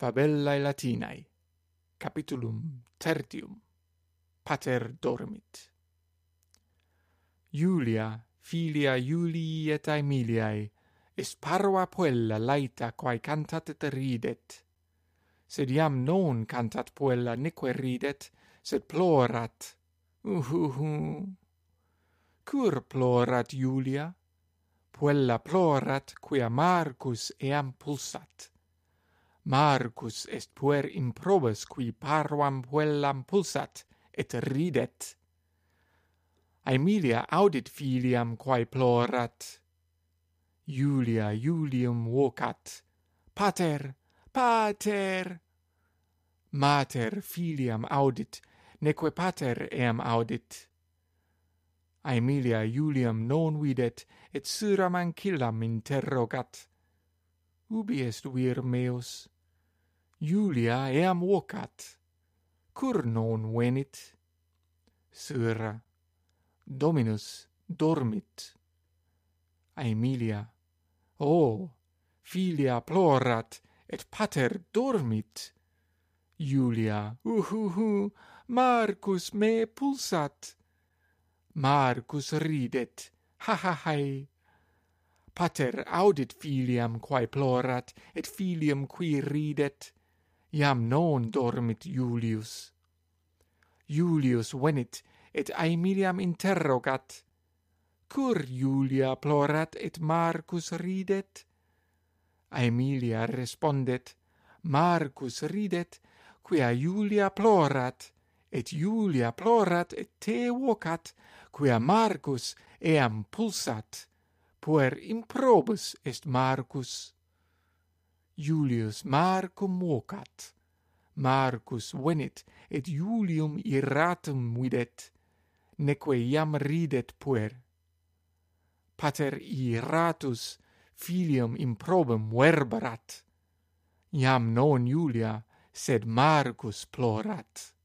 Fabellae Latinae Capitulum tertium Pater dormit. Julia filia Iulii et Aemiliae est parva puella laeta quae cantat et ridet sed iam non cantat puella neque ridet sed plorat. Uhuhu. Cur plorat Julia puella plorat quia Marcus eam pulsat. Marcus est puer improbus qui parvam puellam pulsat, et ridet. Aemilia audit filiam quae plorat. Julia Julium vocat, Pater, Pater! Mater filiam audit, neque pater eam audit. Aemilia Julium non videt, et suram ancillam interrogat ubi est vir meus? Julia eam vocat, cur non venit? Sura, Dominus dormit. Aemilia, O, oh, filia plorat, et pater dormit. Julia, uhuhu, Marcus me pulsat. Marcus ridet, ha ha hai, pater audit filiam quae plorat et filium qui ridet. Iam non dormit julius julius venit et Aemiliam interrogat. Cur julia plorat et Marcus ridet? Aemilia respondet Marcus ridet quia julia plorat et julia plorat et te vocat quia Marcus eam pulsat puer improbus est Marcus. Julius Marcum vocat. Marcus venit, et Julium irratum videt, neque iam ridet puer. Pater irratus filium improbum verberat. Iam non Julia, sed Marcus plorat.